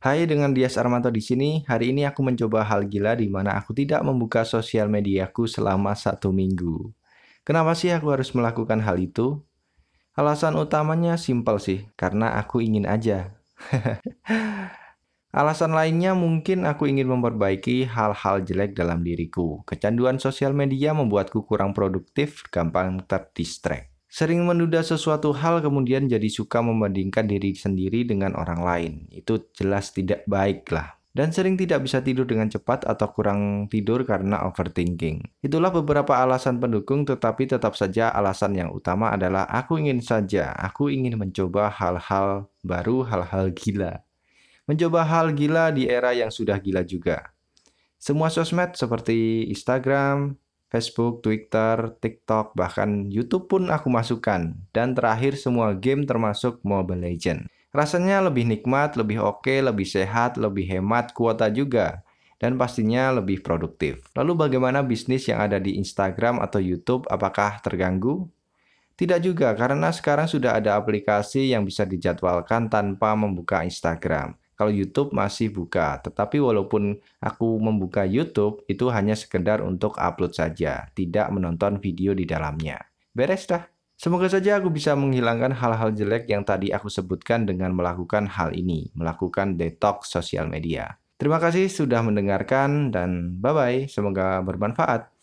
Hai, dengan Dias Armanto di sini. Hari ini aku mencoba hal gila di mana aku tidak membuka sosial mediaku selama satu minggu. Kenapa sih aku harus melakukan hal itu? Alasan utamanya simpel sih, karena aku ingin aja. Alasan lainnya mungkin aku ingin memperbaiki hal-hal jelek dalam diriku. Kecanduan sosial media membuatku kurang produktif, gampang terdistract. Sering menunda sesuatu hal kemudian jadi suka membandingkan diri sendiri dengan orang lain. Itu jelas tidak baik lah. Dan sering tidak bisa tidur dengan cepat atau kurang tidur karena overthinking. Itulah beberapa alasan pendukung tetapi tetap saja alasan yang utama adalah aku ingin saja, aku ingin mencoba hal-hal baru, hal-hal gila. Mencoba hal gila di era yang sudah gila juga. Semua sosmed seperti Instagram, Facebook, Twitter, TikTok, bahkan YouTube pun aku masukkan. Dan terakhir semua game termasuk Mobile Legend. Rasanya lebih nikmat, lebih oke, lebih sehat, lebih hemat kuota juga. Dan pastinya lebih produktif. Lalu bagaimana bisnis yang ada di Instagram atau YouTube apakah terganggu? Tidak juga, karena sekarang sudah ada aplikasi yang bisa dijadwalkan tanpa membuka Instagram kalau YouTube masih buka. Tetapi walaupun aku membuka YouTube, itu hanya sekedar untuk upload saja, tidak menonton video di dalamnya. Beres dah. Semoga saja aku bisa menghilangkan hal-hal jelek yang tadi aku sebutkan dengan melakukan hal ini, melakukan detox sosial media. Terima kasih sudah mendengarkan dan bye-bye, semoga bermanfaat.